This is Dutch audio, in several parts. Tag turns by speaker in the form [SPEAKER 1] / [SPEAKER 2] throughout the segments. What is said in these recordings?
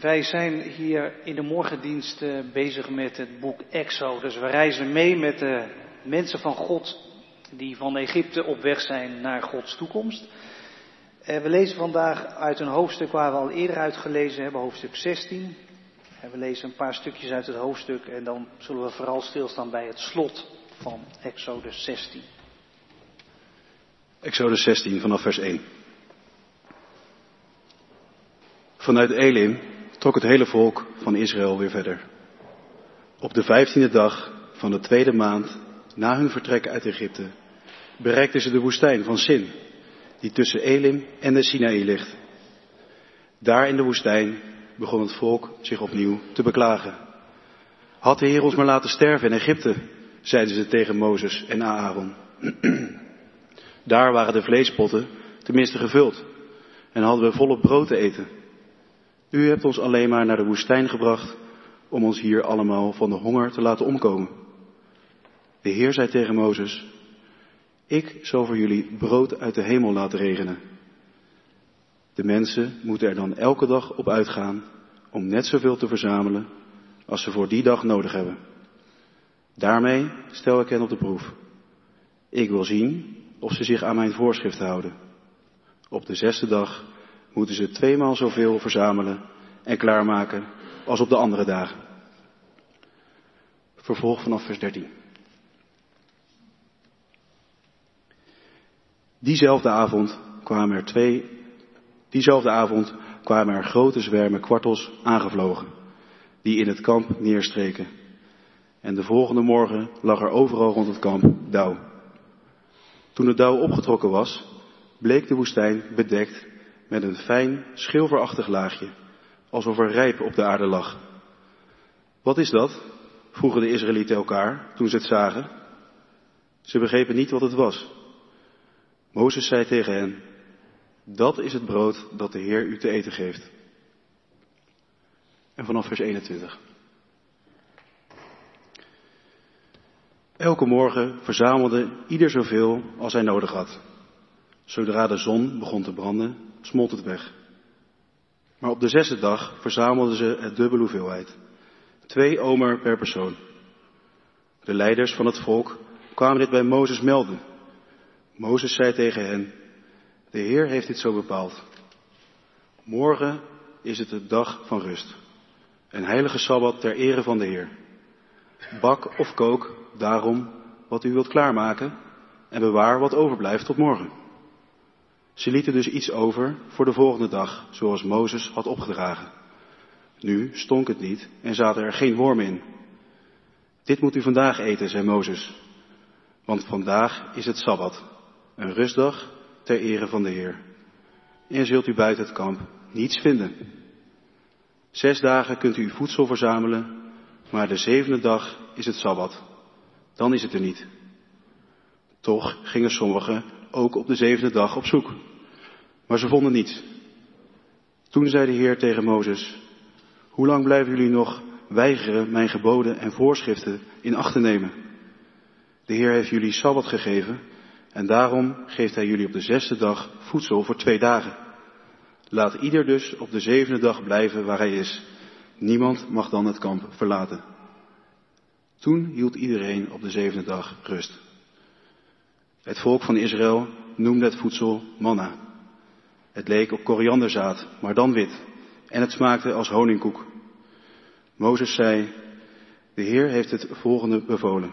[SPEAKER 1] Wij zijn hier in de morgendienst eh, bezig met het boek Exodus. We reizen mee met de mensen van God die van Egypte op weg zijn naar Gods toekomst. Eh, we lezen vandaag uit een hoofdstuk waar we al eerder uit gelezen hebben, hoofdstuk 16. En we lezen een paar stukjes uit het hoofdstuk en dan zullen we vooral stilstaan bij het slot van Exodus 16.
[SPEAKER 2] Exodus 16 vanaf vers 1. Vanuit Elim trok het hele volk van Israël weer verder. Op de vijftiende dag van de tweede maand na hun vertrek uit Egypte bereikten ze de woestijn van Sin, die tussen Elim en de Sinaï ligt. Daar in de woestijn begon het volk zich opnieuw te beklagen. Had de Heer ons maar laten sterven in Egypte, zeiden ze tegen Mozes en Aaron. Daar waren de vleespotten tenminste gevuld en hadden we volop brood te eten. U hebt ons alleen maar naar de woestijn gebracht om ons hier allemaal van de honger te laten omkomen. De Heer zei tegen Mozes, ik zal voor jullie brood uit de hemel laten regenen. De mensen moeten er dan elke dag op uitgaan om net zoveel te verzamelen als ze voor die dag nodig hebben. Daarmee stel ik hen op de proef. Ik wil zien of ze zich aan mijn voorschriften houden. Op de zesde dag moeten ze tweemaal zoveel verzamelen en klaarmaken als op de andere dagen. Vervolg vanaf vers 13. Diezelfde avond kwamen er twee, diezelfde avond kwamen er grote zwermen kwartels aangevlogen, die in het kamp neerstreken. En de volgende morgen lag er overal rond het kamp dauw. Toen het dauw opgetrokken was, bleek de woestijn bedekt met een fijn, schilferachtig laagje, alsof er rijp op de aarde lag. Wat is dat? vroegen de Israëlieten elkaar toen ze het zagen. Ze begrepen niet wat het was. Mozes zei tegen hen, dat is het brood dat de Heer u te eten geeft. En vanaf vers 21. Elke morgen verzamelde ieder zoveel als hij nodig had. Zodra de zon begon te branden, smolt het weg. Maar op de zesde dag verzamelden ze het dubbele hoeveelheid. Twee omer per persoon. De leiders van het volk kwamen dit bij Mozes melden. Mozes zei tegen hen, de Heer heeft dit zo bepaald. Morgen is het de dag van rust. Een heilige Sabbat ter ere van de Heer. Bak of kook daarom wat u wilt klaarmaken en bewaar wat overblijft tot morgen. Ze lieten dus iets over voor de volgende dag, zoals Mozes had opgedragen. Nu stonk het niet en zaten er geen wormen in. Dit moet u vandaag eten, zei Mozes, want vandaag is het Sabbat, een rustdag ter ere van de Heer. En zult u buiten het kamp niets vinden. Zes dagen kunt u uw voedsel verzamelen, maar de zevende dag is het Sabbat. Dan is het er niet. Toch gingen sommigen ook op de zevende dag op zoek. Maar ze vonden niets. Toen zei de Heer tegen Mozes, hoe lang blijven jullie nog weigeren mijn geboden en voorschriften in acht te nemen? De Heer heeft jullie Sabbat gegeven en daarom geeft Hij jullie op de zesde dag voedsel voor twee dagen. Laat ieder dus op de zevende dag blijven waar hij is. Niemand mag dan het kamp verlaten. Toen hield iedereen op de zevende dag rust. Het volk van Israël noemde het voedsel manna. Het leek op korianderzaad, maar dan wit, en het smaakte als honingkoek. Mozes zei, de Heer heeft het volgende bevolen.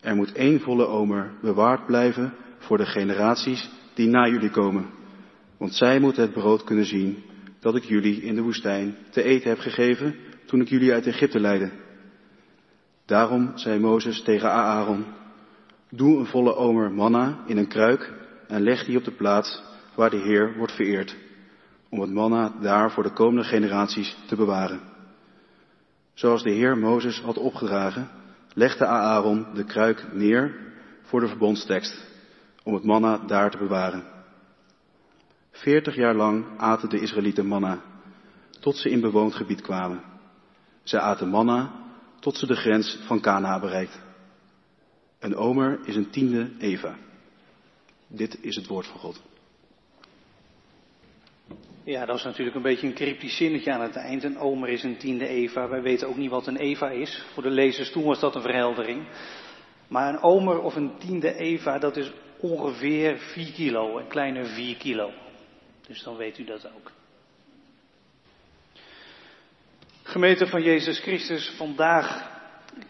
[SPEAKER 2] Er moet één volle omer bewaard blijven voor de generaties die na jullie komen. Want zij moeten het brood kunnen zien dat ik jullie in de woestijn te eten heb gegeven toen ik jullie uit Egypte leidde. Daarom zei Mozes tegen Aaron, doe een volle omer manna in een kruik en leg die op de plaats waar de Heer wordt vereerd, om het manna daar voor de komende generaties te bewaren. Zoals de Heer Mozes had opgedragen, legde Aaron de kruik neer voor de verbondstekst, om het manna daar te bewaren. Veertig jaar lang aten de Israëlieten manna, tot ze in bewoond gebied kwamen. Zij aten manna tot ze de grens van Kana bereikt. Een omer is een tiende Eva. Dit is het woord van God.
[SPEAKER 1] Ja, dat is natuurlijk een beetje een cryptisch zinnetje aan het eind. Een omer is een tiende Eva. Wij weten ook niet wat een Eva is. Voor de lezers toen was dat een verheldering. Maar een omer of een tiende Eva, dat is ongeveer 4 kilo, een kleine 4 kilo. Dus dan weet u dat ook. Gemeente van Jezus Christus, vandaag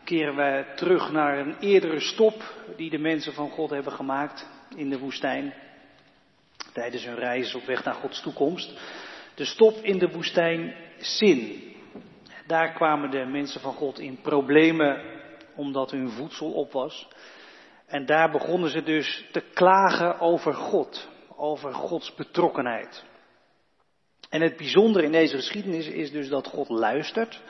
[SPEAKER 1] keren wij terug naar een eerdere stop die de mensen van God hebben gemaakt in de woestijn tijdens hun reis op weg naar Gods toekomst. De stop in de woestijn Sin. Daar kwamen de mensen van God in problemen omdat hun voedsel op was. En daar begonnen ze dus te klagen over God, over Gods betrokkenheid. En het bijzondere in deze geschiedenis is dus dat God luistert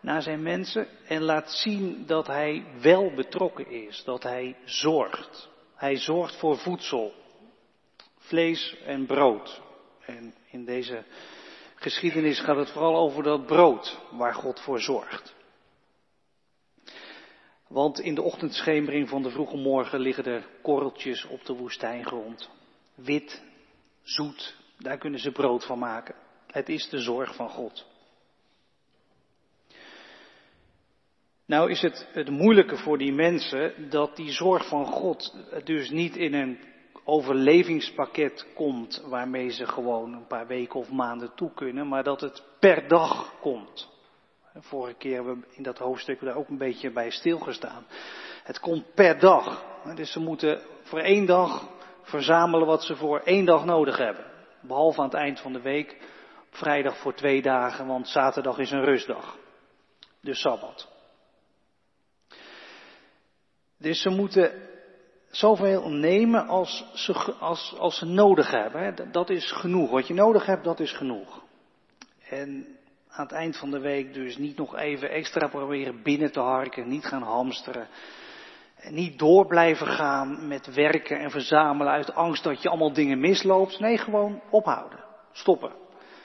[SPEAKER 1] naar zijn mensen en laat zien dat hij wel betrokken is, dat hij zorgt. Hij zorgt voor voedsel, vlees en brood. En in deze geschiedenis gaat het vooral over dat brood waar God voor zorgt. Want in de ochtendschemering van de vroege morgen liggen er korreltjes op de woestijngrond. Wit, zoet, daar kunnen ze brood van maken. Het is de zorg van God. Nou is het het moeilijke voor die mensen dat die zorg van God dus niet in een overlevingspakket komt waarmee ze gewoon een paar weken of maanden toe kunnen, maar dat het per dag komt. Vorige keer hebben we in dat hoofdstuk daar ook een beetje bij stilgestaan. Het komt per dag. Dus ze moeten voor één dag verzamelen wat ze voor één dag nodig hebben. Behalve aan het eind van de week, vrijdag voor twee dagen, want zaterdag is een rustdag. Dus sabbat. Dus ze moeten zoveel nemen als ze, als, als ze nodig hebben. Dat is genoeg. Wat je nodig hebt, dat is genoeg. En aan het eind van de week dus niet nog even extra proberen binnen te harken, niet gaan hamsteren. En niet door blijven gaan met werken en verzamelen uit angst dat je allemaal dingen misloopt. Nee, gewoon ophouden. Stoppen.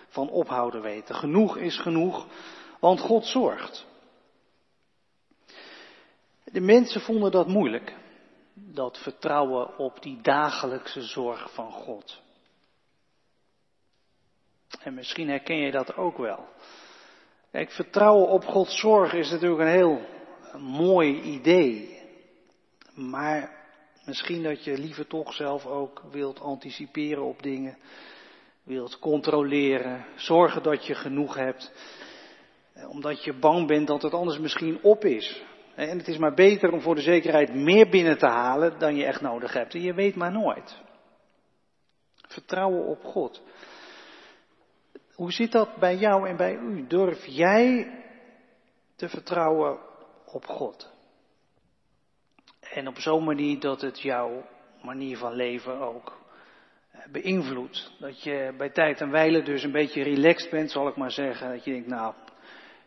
[SPEAKER 1] Van ophouden weten. Genoeg is genoeg, want God zorgt. De mensen vonden dat moeilijk. Dat vertrouwen op die dagelijkse zorg van God. En misschien herken je dat ook wel. Kijk, vertrouwen op Gods zorg is natuurlijk een heel mooi idee. Maar misschien dat je liever toch zelf ook wilt anticiperen op dingen. Wilt controleren. Zorgen dat je genoeg hebt. Omdat je bang bent dat het anders misschien op is. En het is maar beter om voor de zekerheid meer binnen te halen dan je echt nodig hebt. En je weet maar nooit. Vertrouwen op God. Hoe zit dat bij jou en bij u? Durf jij te vertrouwen op God? En op zo'n manier dat het jouw manier van leven ook eh, beïnvloedt. Dat je bij tijd en wijle dus een beetje relaxed bent, zal ik maar zeggen. Dat je denkt, nou,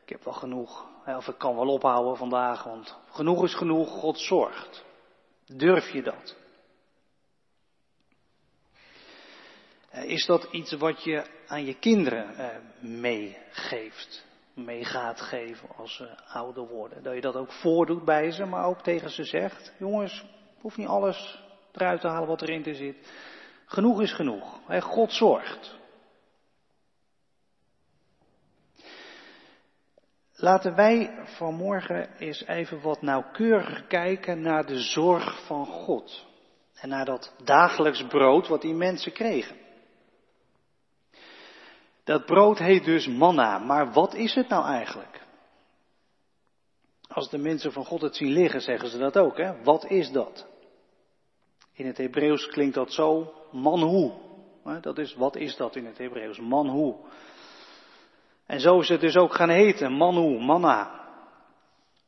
[SPEAKER 1] ik heb wel genoeg. Of ik kan wel ophouden vandaag, want genoeg is genoeg, God zorgt. Durf je dat? Eh, is dat iets wat je aan je kinderen eh, meegeeft, mee gaat geven als ze ouder worden? Dat je dat ook voordoet bij ze, maar ook tegen ze zegt: jongens, hoef niet alles eruit te halen wat erin te zit. Genoeg is genoeg. God zorgt. Laten wij vanmorgen eens even wat nauwkeuriger kijken naar de zorg van God. En naar dat dagelijks brood wat die mensen kregen. Dat brood heet dus manna, maar wat is het nou eigenlijk? Als de mensen van God het zien liggen, zeggen ze dat ook, hè? Wat is dat? In het Hebreeuws klinkt dat zo, manhu. Dat is, wat is dat in het Hebreeuws? Manhu. En zo is het dus ook gaan heten, manhu, manna.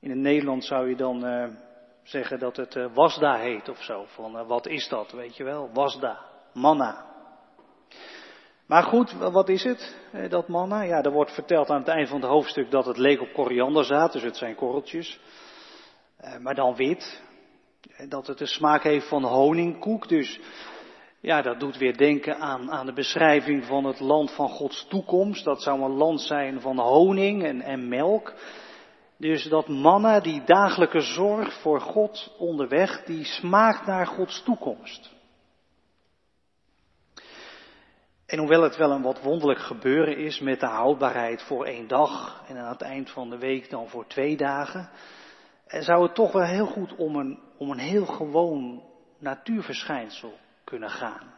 [SPEAKER 1] In het Nederlands zou je dan uh, zeggen dat het uh, wasda heet of zo. Van uh, wat is dat, weet je wel? Wasda, manna. Maar goed, wat is het, dat manna? Ja, er wordt verteld aan het eind van het hoofdstuk dat het leek op korianderzaad, dus het zijn korreltjes. Maar dan wit. Dat het de smaak heeft van honingkoek, dus ja, dat doet weer denken aan, aan de beschrijving van het land van Gods toekomst. Dat zou een land zijn van honing en, en melk. Dus dat manna, die dagelijke zorg voor God onderweg, die smaakt naar Gods toekomst. En hoewel het wel een wat wonderlijk gebeuren is met de houdbaarheid voor één dag en aan het eind van de week dan voor twee dagen, zou het toch wel heel goed om een, om een heel gewoon natuurverschijnsel kunnen gaan.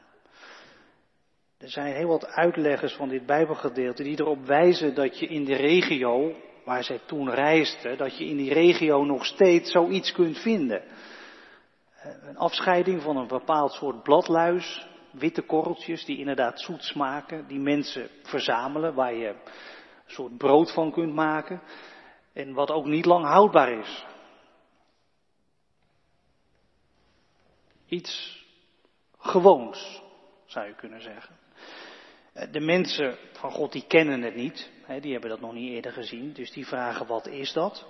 [SPEAKER 1] Er zijn heel wat uitleggers van dit Bijbelgedeelte die erop wijzen dat je in de regio waar zij toen reisden, dat je in die regio nog steeds zoiets kunt vinden. Een afscheiding van een bepaald soort bladluis, witte korreltjes die inderdaad zoet smaken, die mensen verzamelen, waar je een soort brood van kunt maken en wat ook niet lang houdbaar is. Iets gewoons, zou je kunnen zeggen. De mensen van God die kennen het niet, die hebben dat nog niet eerder gezien, dus die vragen wat is dat?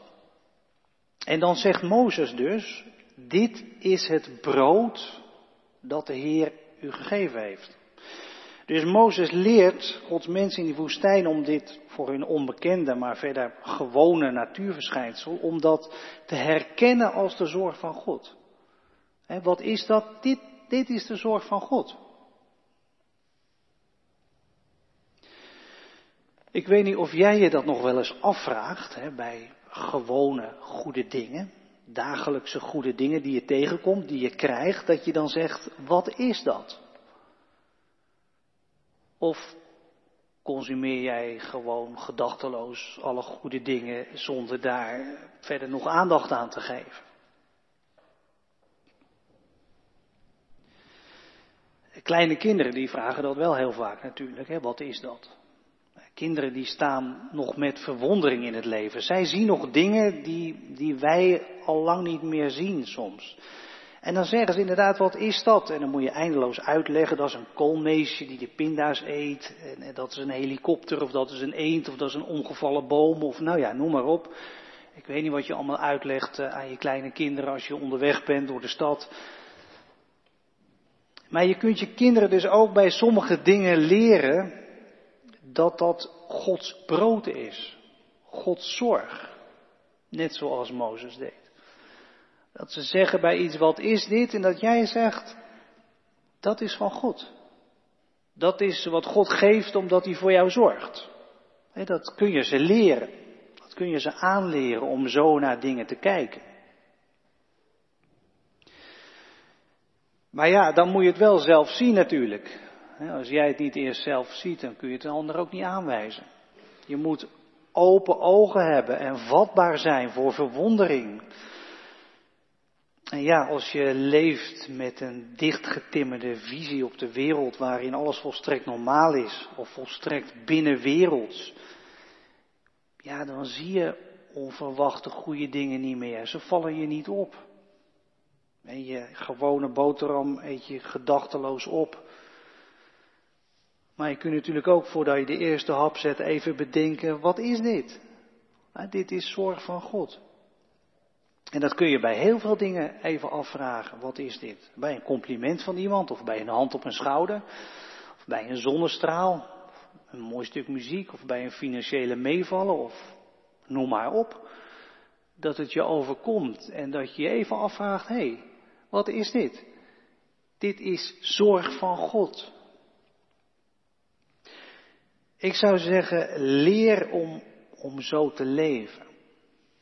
[SPEAKER 1] En dan zegt Mozes dus, dit is het brood dat de Heer u gegeven heeft. Dus Mozes leert Gods mensen in die woestijn om dit voor hun onbekende, maar verder gewone natuurverschijnsel, om dat te herkennen als de zorg van God. wat is dat? Dit, dit is de zorg van God. Ik weet niet of jij je dat nog wel eens afvraagt hè, bij gewone goede dingen, dagelijkse goede dingen die je tegenkomt, die je krijgt, dat je dan zegt, wat is dat? Of consumeer jij gewoon gedachteloos alle goede dingen zonder daar verder nog aandacht aan te geven? Kleine kinderen die vragen dat wel heel vaak natuurlijk, hè? wat is dat? Kinderen die staan nog met verwondering in het leven. Zij zien nog dingen die, die wij al lang niet meer zien soms. En dan zeggen ze inderdaad, wat is dat? En dan moet je eindeloos uitleggen, dat is een koolmeesje die de pinda's eet. En, dat is een helikopter, of dat is een eend, of dat is een omgevallen boom, of nou ja, noem maar op. Ik weet niet wat je allemaal uitlegt eh, aan je kleine kinderen als je onderweg bent door de stad. Maar je kunt je kinderen dus ook bij sommige dingen leren dat dat Gods brood is. Gods zorg. Net zoals Mozes deed. Dat ze zeggen bij iets, wat is dit? En dat jij zegt, dat is van God. Dat is wat God geeft omdat hij voor jou zorgt. Dat kun je ze leren. Dat kun je ze aanleren om zo naar dingen te kijken. Maar ja, dan moet je het wel zelf zien natuurlijk. Als jij het niet eerst zelf ziet, dan kun je het een ander ook niet aanwijzen. Je moet open ogen hebben en vatbaar zijn voor verwondering. En ja, als je leeft met een dichtgetimmerde visie op de wereld waarin alles volstrekt normaal is of volstrekt binnenwerelds, ja, dan zie je onverwachte goede dingen niet meer. Ze vallen je niet op. En je gewone boterham eet je gedachteloos op. Maar je kunt natuurlijk ook voordat je de eerste hap zet even bedenken, wat is dit? Nou, dit is zorg van God. En dat kun je bij heel veel dingen even afvragen. Wat is dit? Bij een compliment van iemand, of bij een hand op een schouder, of bij een zonnestraal, een mooi stuk muziek, of bij een financiële meevallen, of noem maar op. Dat het je overkomt en dat je je even afvraagt, hé, hey, wat is dit? Dit is zorg van God. Ik zou zeggen, leer om, om zo te leven.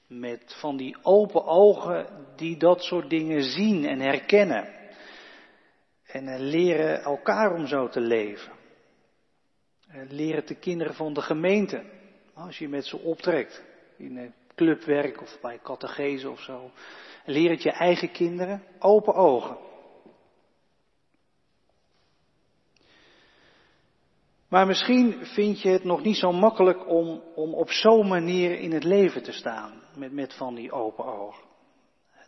[SPEAKER 1] Met van die open ogen die dat soort dingen zien en herkennen. En leren elkaar om zo te leven. Leren de kinderen van de gemeente. Als je met ze optrekt. In clubwerk of bij catechese of zo. Leer het je eigen kinderen. Open ogen. Maar misschien vind je het nog niet zo makkelijk om, om op zo'n manier in het leven te staan, met, met van die open ogen.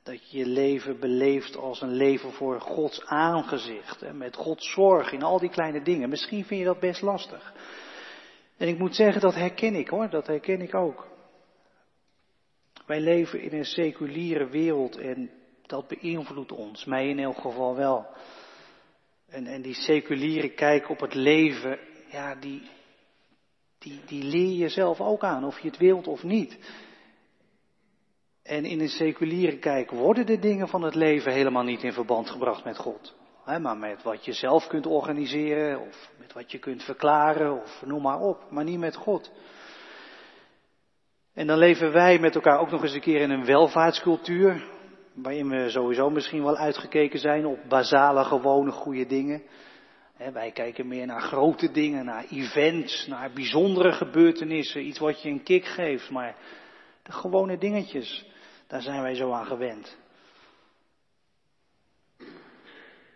[SPEAKER 1] Dat je je leven beleeft als een leven voor Gods aangezicht, en met Gods zorg in al die kleine dingen. Misschien vind je dat best lastig. En ik moet zeggen, dat herken ik hoor, dat herken ik ook. Wij leven in een seculiere wereld en dat beïnvloedt ons, mij in elk geval wel. En, en die seculiere kijk op het leven ja, die, die, die leer je zelf ook aan, of je het wilt of niet. En in een seculiere kijk worden de dingen van het leven helemaal niet in verband gebracht met God. maar met wat je zelf kunt organiseren, of met wat je kunt verklaren, of noem maar op, maar niet met God. En dan leven wij met elkaar ook nog eens een keer in een welvaartscultuur, waarin we sowieso misschien wel uitgekeken zijn op basale, gewone, goede dingen. wij kijken meer naar grote dingen, naar events, naar bijzondere gebeurtenissen, iets wat je een kick geeft, maar de gewone dingetjes, daar zijn wij zo aan gewend.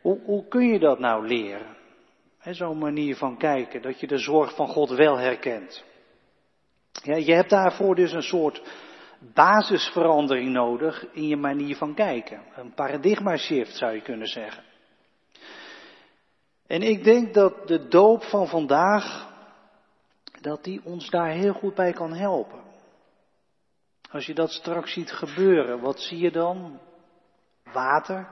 [SPEAKER 1] Hoe, hoe kun je dat nou leren? Zo'n manier van kijken, dat je de zorg van God wel herkent. Ja, je hebt daarvoor dus een soort basisverandering nodig in je manier van kijken. Een paradigma shift zou je kunnen zeggen. En ik denk dat de doop van vandaag, dat die ons daar heel goed bij kan helpen. Als je dat straks ziet gebeuren, wat zie je dan? Water.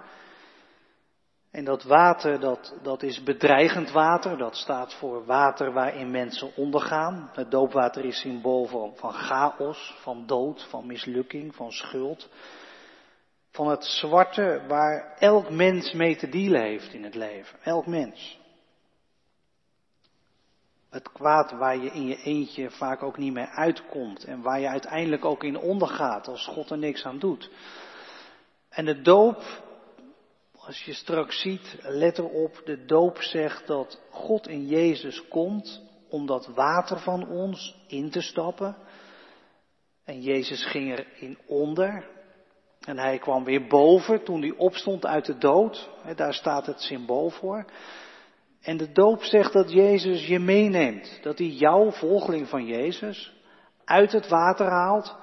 [SPEAKER 1] En dat water, dat, dat is bedreigend water. Dat staat voor water waarin mensen ondergaan. Het doopwater is symbool van, van chaos, van dood, van mislukking, van schuld. Van het zwarte waar elk mens mee te dealen heeft in het leven. Elk mens. Het kwaad waar je in je eentje vaak ook niet meer uitkomt. En waar je uiteindelijk ook in ondergaat als God er niks aan doet. En de doop als je straks ziet, let erop, de doop zegt dat God in Jezus komt om dat water van ons in te stappen. En Jezus ging erin onder. En hij kwam weer boven toen hij opstond uit de dood. Daar staat het symbool voor. En de doop zegt dat Jezus je meeneemt. Dat hij jouw volgeling van Jezus uit het water haalt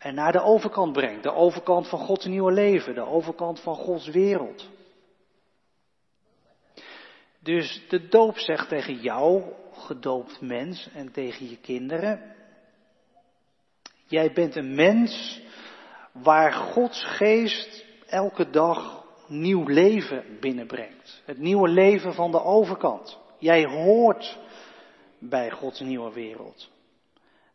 [SPEAKER 1] en naar de overkant brengt. De overkant van Gods nieuwe leven, de overkant van Gods wereld. Dus de doop zegt tegen jou, gedoopt mens, en tegen je kinderen, jij bent een mens waar Gods geest elke dag nieuw leven binnenbrengt. Het nieuwe leven van de overkant. Jij hoort bij Gods nieuwe wereld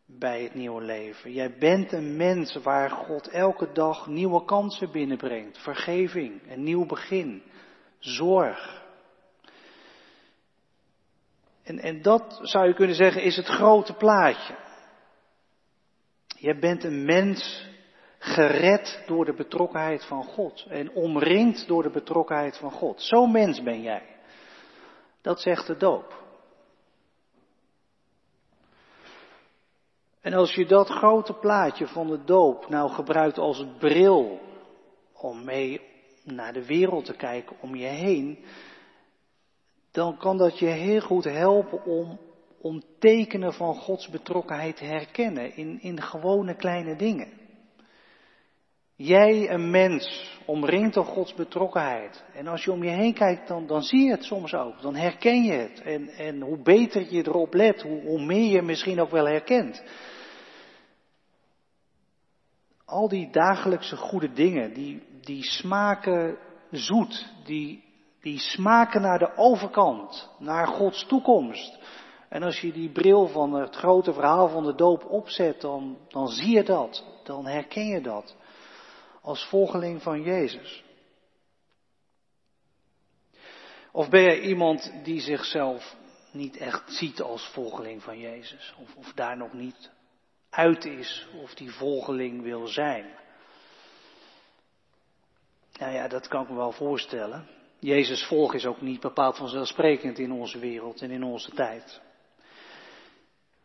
[SPEAKER 1] bij het nieuwe leven. Jij bent een mens waar God elke dag nieuwe kansen binnenbrengt. Vergeving, een nieuw begin, zorg. En, en dat zou je kunnen zeggen is het grote plaatje. Jij bent een mens gered door de betrokkenheid van God en omringd door de betrokkenheid van God. Zo'n mens ben jij. Dat zegt de doop. En als je dat grote plaatje van de doop nou gebruikt als bril om mee naar de wereld te kijken om je heen, dan kan dat je heel goed helpen om, om tekenen van Gods betrokkenheid te herkennen in, in gewone kleine dingen. Jij, een mens, omringt door Gods betrokkenheid. En als je om je heen kijkt, dan, dan zie je het soms ook. Dan herken je het. En, en hoe beter je erop let, hoe, hoe meer je misschien ook wel herkent. Al die dagelijkse goede dingen, die, die smaken zoet, die, die smaken naar de overkant, naar Gods toekomst. En als je die bril van het grote verhaal van de doop opzet, dan, dan zie je dat, dan herken je dat als volgeling van Jezus. Of ben je iemand die zichzelf niet echt ziet als volgeling van Jezus, of, of daar nog niet uit is of die volgeling wil zijn. Nou ja, dat kan ik me wel voorstellen. Jezus volg is ook niet bepaald vanzelfsprekend in onze wereld en in onze tijd.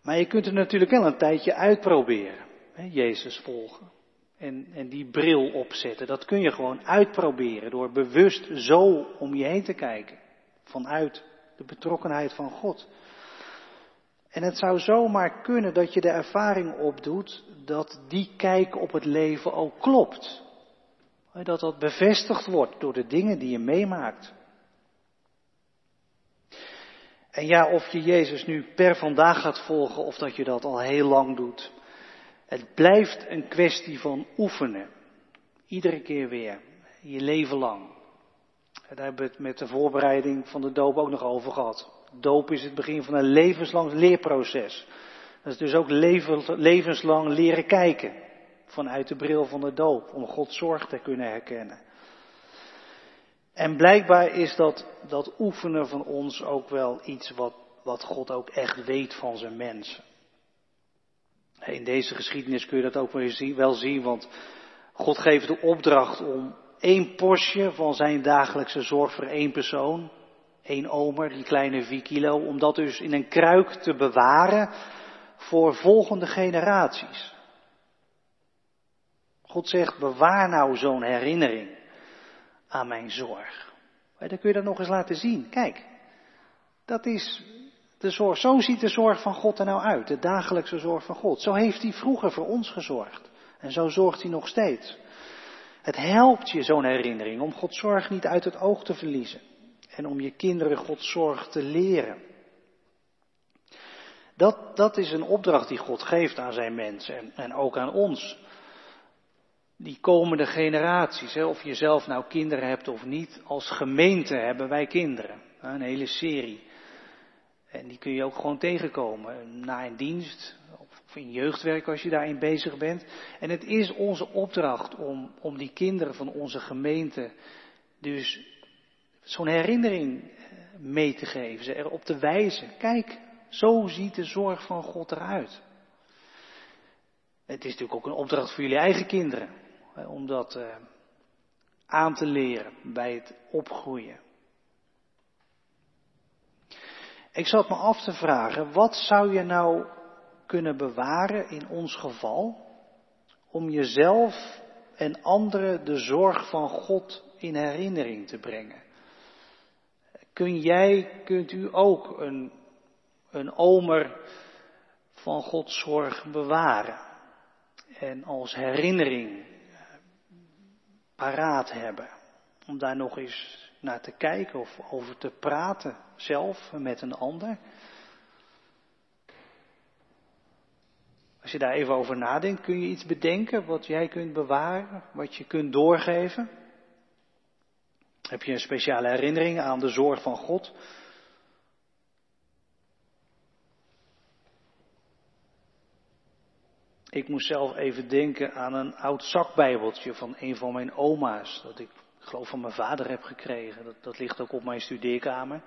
[SPEAKER 1] Maar je kunt er natuurlijk wel een tijdje uitproberen. Hè, Jezus volgen. En, en die bril opzetten. Dat kun je gewoon uitproberen door bewust zo om je heen te kijken. Vanuit de betrokkenheid van God. En het zou zomaar kunnen dat je de ervaring opdoet dat die kijk op het leven ook klopt. Dat dat bevestigd wordt door de dingen die je meemaakt. En ja, of je Jezus nu per vandaag gaat volgen of dat je dat al heel lang doet. Het blijft een kwestie van oefenen. Iedere keer weer. Je leven lang. daar hebben we het met de voorbereiding van de doop ook nog over gehad. Doop is het begin van een levenslang leerproces. Dat is dus ook levenslang leren kijken. Vanuit de bril van de doop. Om Gods zorg te kunnen herkennen. En blijkbaar is dat, dat oefenen van ons ook wel iets wat, wat God ook echt weet van zijn mensen. In deze geschiedenis kun je dat ook wel zien, want God geeft de opdracht om één portje van zijn dagelijkse zorg voor één persoon, één omer, die kleine vier kilo, om dat dus in een kruik te bewaren voor volgende generaties. God zegt, bewaar nou zo'n herinnering aan mijn zorg. Dan kun je dat nog eens laten zien. Kijk, dat is de zorg. Zo ziet de zorg van God er nou uit, de dagelijkse zorg van God. Zo heeft hij vroeger voor ons gezorgd. En zo zorgt hij nog steeds. Het helpt je, zo'n herinnering, om Gods zorg niet uit het oog te verliezen. En om je kinderen Gods zorg te leren. Dat, dat is een opdracht die God geeft aan zijn mensen en, en ook aan ons. Die komende generaties, hè, of je zelf nou kinderen hebt of niet, als gemeente hebben wij kinderen. Een hele serie. En die kun je ook gewoon tegenkomen na een dienst of in jeugdwerk als je daarin bezig bent. En het is onze opdracht om, om die kinderen van onze gemeente dus zo'n herinnering eh, mee te geven, ze erop te wijzen. Kijk, zo ziet de zorg van God eruit. Het is natuurlijk ook een opdracht voor jullie eigen kinderen, om dat uh, aan te leren bij het opgroeien. Ik zat me af te vragen, wat zou je nou kunnen bewaren in ons geval, om jezelf en anderen de zorg van God in herinnering te brengen? Kun jij, kunt u ook een, een omer van Gods zorg bewaren en als herinnering paraat hebben, om daar nog eens naar te kijken of over te praten zelf met een ander. Als je daar even over nadenkt, kun je iets bedenken wat jij kunt bewaren, wat je kunt doorgeven? Heb je een speciale herinnering aan de zorg van God? Ik moest zelf even denken aan een oud zakbijbeltje van een van mijn oma's, dat ik, ik geloof van mijn vader heb gekregen. Dat, dat ligt ook op mijn studeerkamer.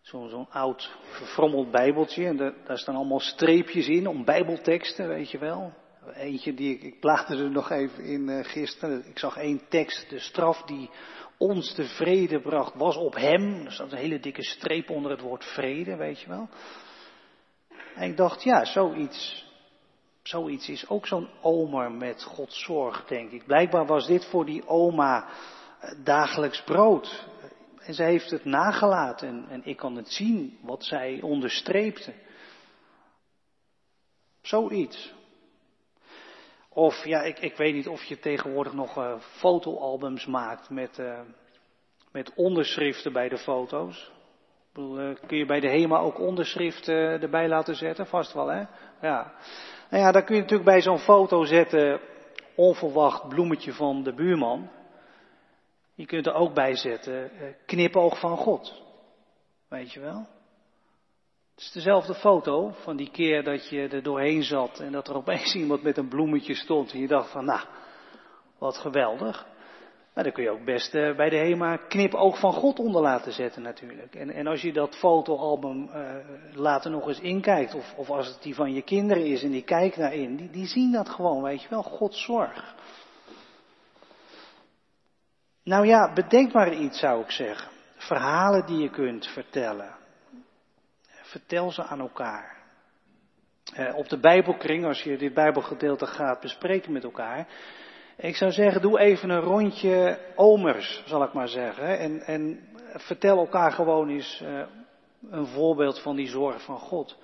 [SPEAKER 1] Zo'n oud verfrommeld bijbeltje. En daar, staan allemaal streepjes in om bijbelteksten, weet je wel. Eentje die ik, ik plaatste er nog even in uh, gisteren. Ik zag één tekst. De straf die ons de vrede bracht was op hem. Er staat een hele dikke streep onder het woord vrede, weet je wel. En ik dacht, ja, zoiets. Zoiets is ook zo'n omer met Gods zorg, denk ik. Blijkbaar was dit voor die oma eh, dagelijks brood. En zij heeft het nagelaten en, en ik kan het zien wat zij onderstreepte. Zoiets. Of ja, ik, ik weet niet of je tegenwoordig nog uh, fotoalbums maakt met, uh, met onderschriften bij de foto's. Bedoel, uh, kun je bij de HEMA ook onderschriften erbij laten zetten? Vast wel, hè? Ja. Nou ja, dan kun je natuurlijk bij zo'n foto zetten, onverwacht bloemetje van de buurman. Je kunt er ook bij zetten, knipoog van God. Weet je wel? Het is dezelfde foto van die keer dat je er doorheen zat en dat er opeens iemand met een bloemetje stond en je dacht van, nou, wat geweldig. Maar dan kun je ook best uh, bij de HEMA knipoog van God onder laten zetten natuurlijk. En, en als je dat fotoalbum uh, later nog eens inkijkt, of, of als het die van je kinderen is en die kijkt daarin, die, die zien dat gewoon, weet je wel, Gods zorg. Nou ja, bedenk maar iets zou ik zeggen. Verhalen die je kunt vertellen. Vertel ze aan elkaar. Eh, op de Bijbelkring, als je dit Bijbelgedeelte gaat bespreken met elkaar. Ik zou zeggen, doe even een rondje omers, zal ik maar zeggen. En, en vertel elkaar gewoon eens uh, een voorbeeld van die zorg van God.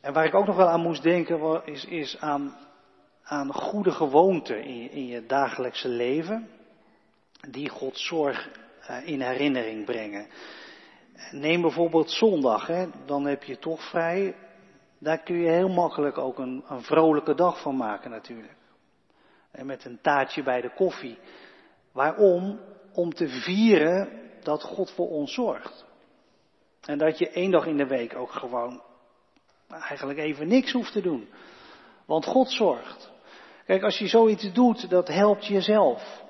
[SPEAKER 1] En waar ik ook nog wel aan moest denken, is, is aan, aan goede gewoonten in, in je dagelijkse leven. Die Gods zorg in herinnering brengen. Neem bijvoorbeeld zondag, hè, dan heb je toch vrij. Daar kun je heel makkelijk ook een, een vrolijke dag van maken natuurlijk. En met een taartje bij de koffie. Waarom? Om te vieren dat God voor ons zorgt. En dat je één dag in de week ook gewoon eigenlijk even niks hoeft te doen. Want God zorgt. Kijk, als je zoiets doet, dat helpt jezelf.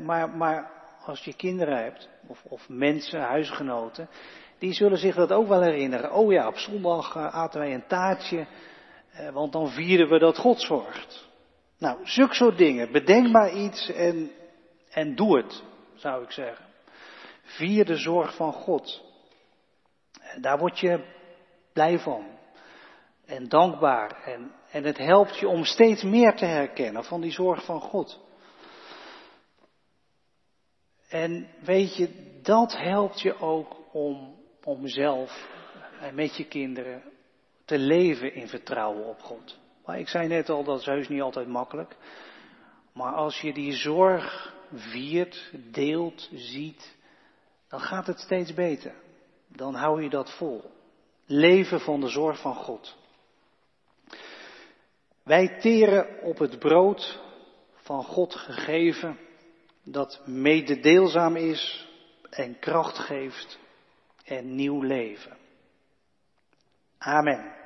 [SPEAKER 1] Maar, maar als je kinderen hebt, of, of mensen, huisgenoten, die zullen zich dat ook wel herinneren. Oh ja, op zondag eh, aten wij een taartje, eh, want dan vieren we dat God zorgt. Nou, zulke soort dingen. Bedenk maar iets en, en doe het, zou ik zeggen. Vier de zorg van God. Daar word je blij van. En dankbaar. En, en het helpt je om steeds meer te herkennen van die zorg van God. En weet je, dat helpt je ook om, om zelf en met je kinderen te leven in vertrouwen op God. Maar ik zei net al, dat is heus niet altijd makkelijk. Maar als je die zorg viert, deelt, ziet, dan gaat het steeds beter. Dan hou je dat vol. Leven van de zorg van God. Wij teren op het brood van God gegeven, dat mededeelzaam is en kracht geeft en nieuw leven. Amen.